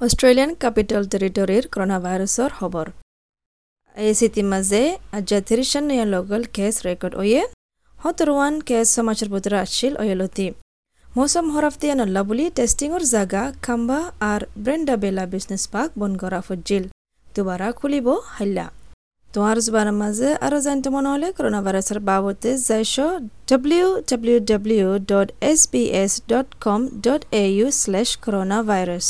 Australian capital টেৰিটৰীৰ corona ভাইৰাছৰ খবৰ এই চিটি মাজে আজ তিরিশান লগল কেছ ৰেকৰ্ড অয়ে হতরওয়ান কেছ সমাজৰ পত্র আছিল অয়েলতি। মৌসুম হরাফতিয়া নল্লা বুলি টেষ্টিঙৰ জাগা খাম্বা আৰু ব্ৰেণ্ডাবেলা বিজনেছ পাৰ্ক বন্ধ কৰা ফুজিল দুবাৰা খুলিব হাল্লা। তোমাৰ জোবাৰ মাজে আৰু জানিব নহ'লে হলে ভাইৰাছৰ ভাইরাসের বাবদে যাইছ W W W dot S B S dot com dot A U slash corona virus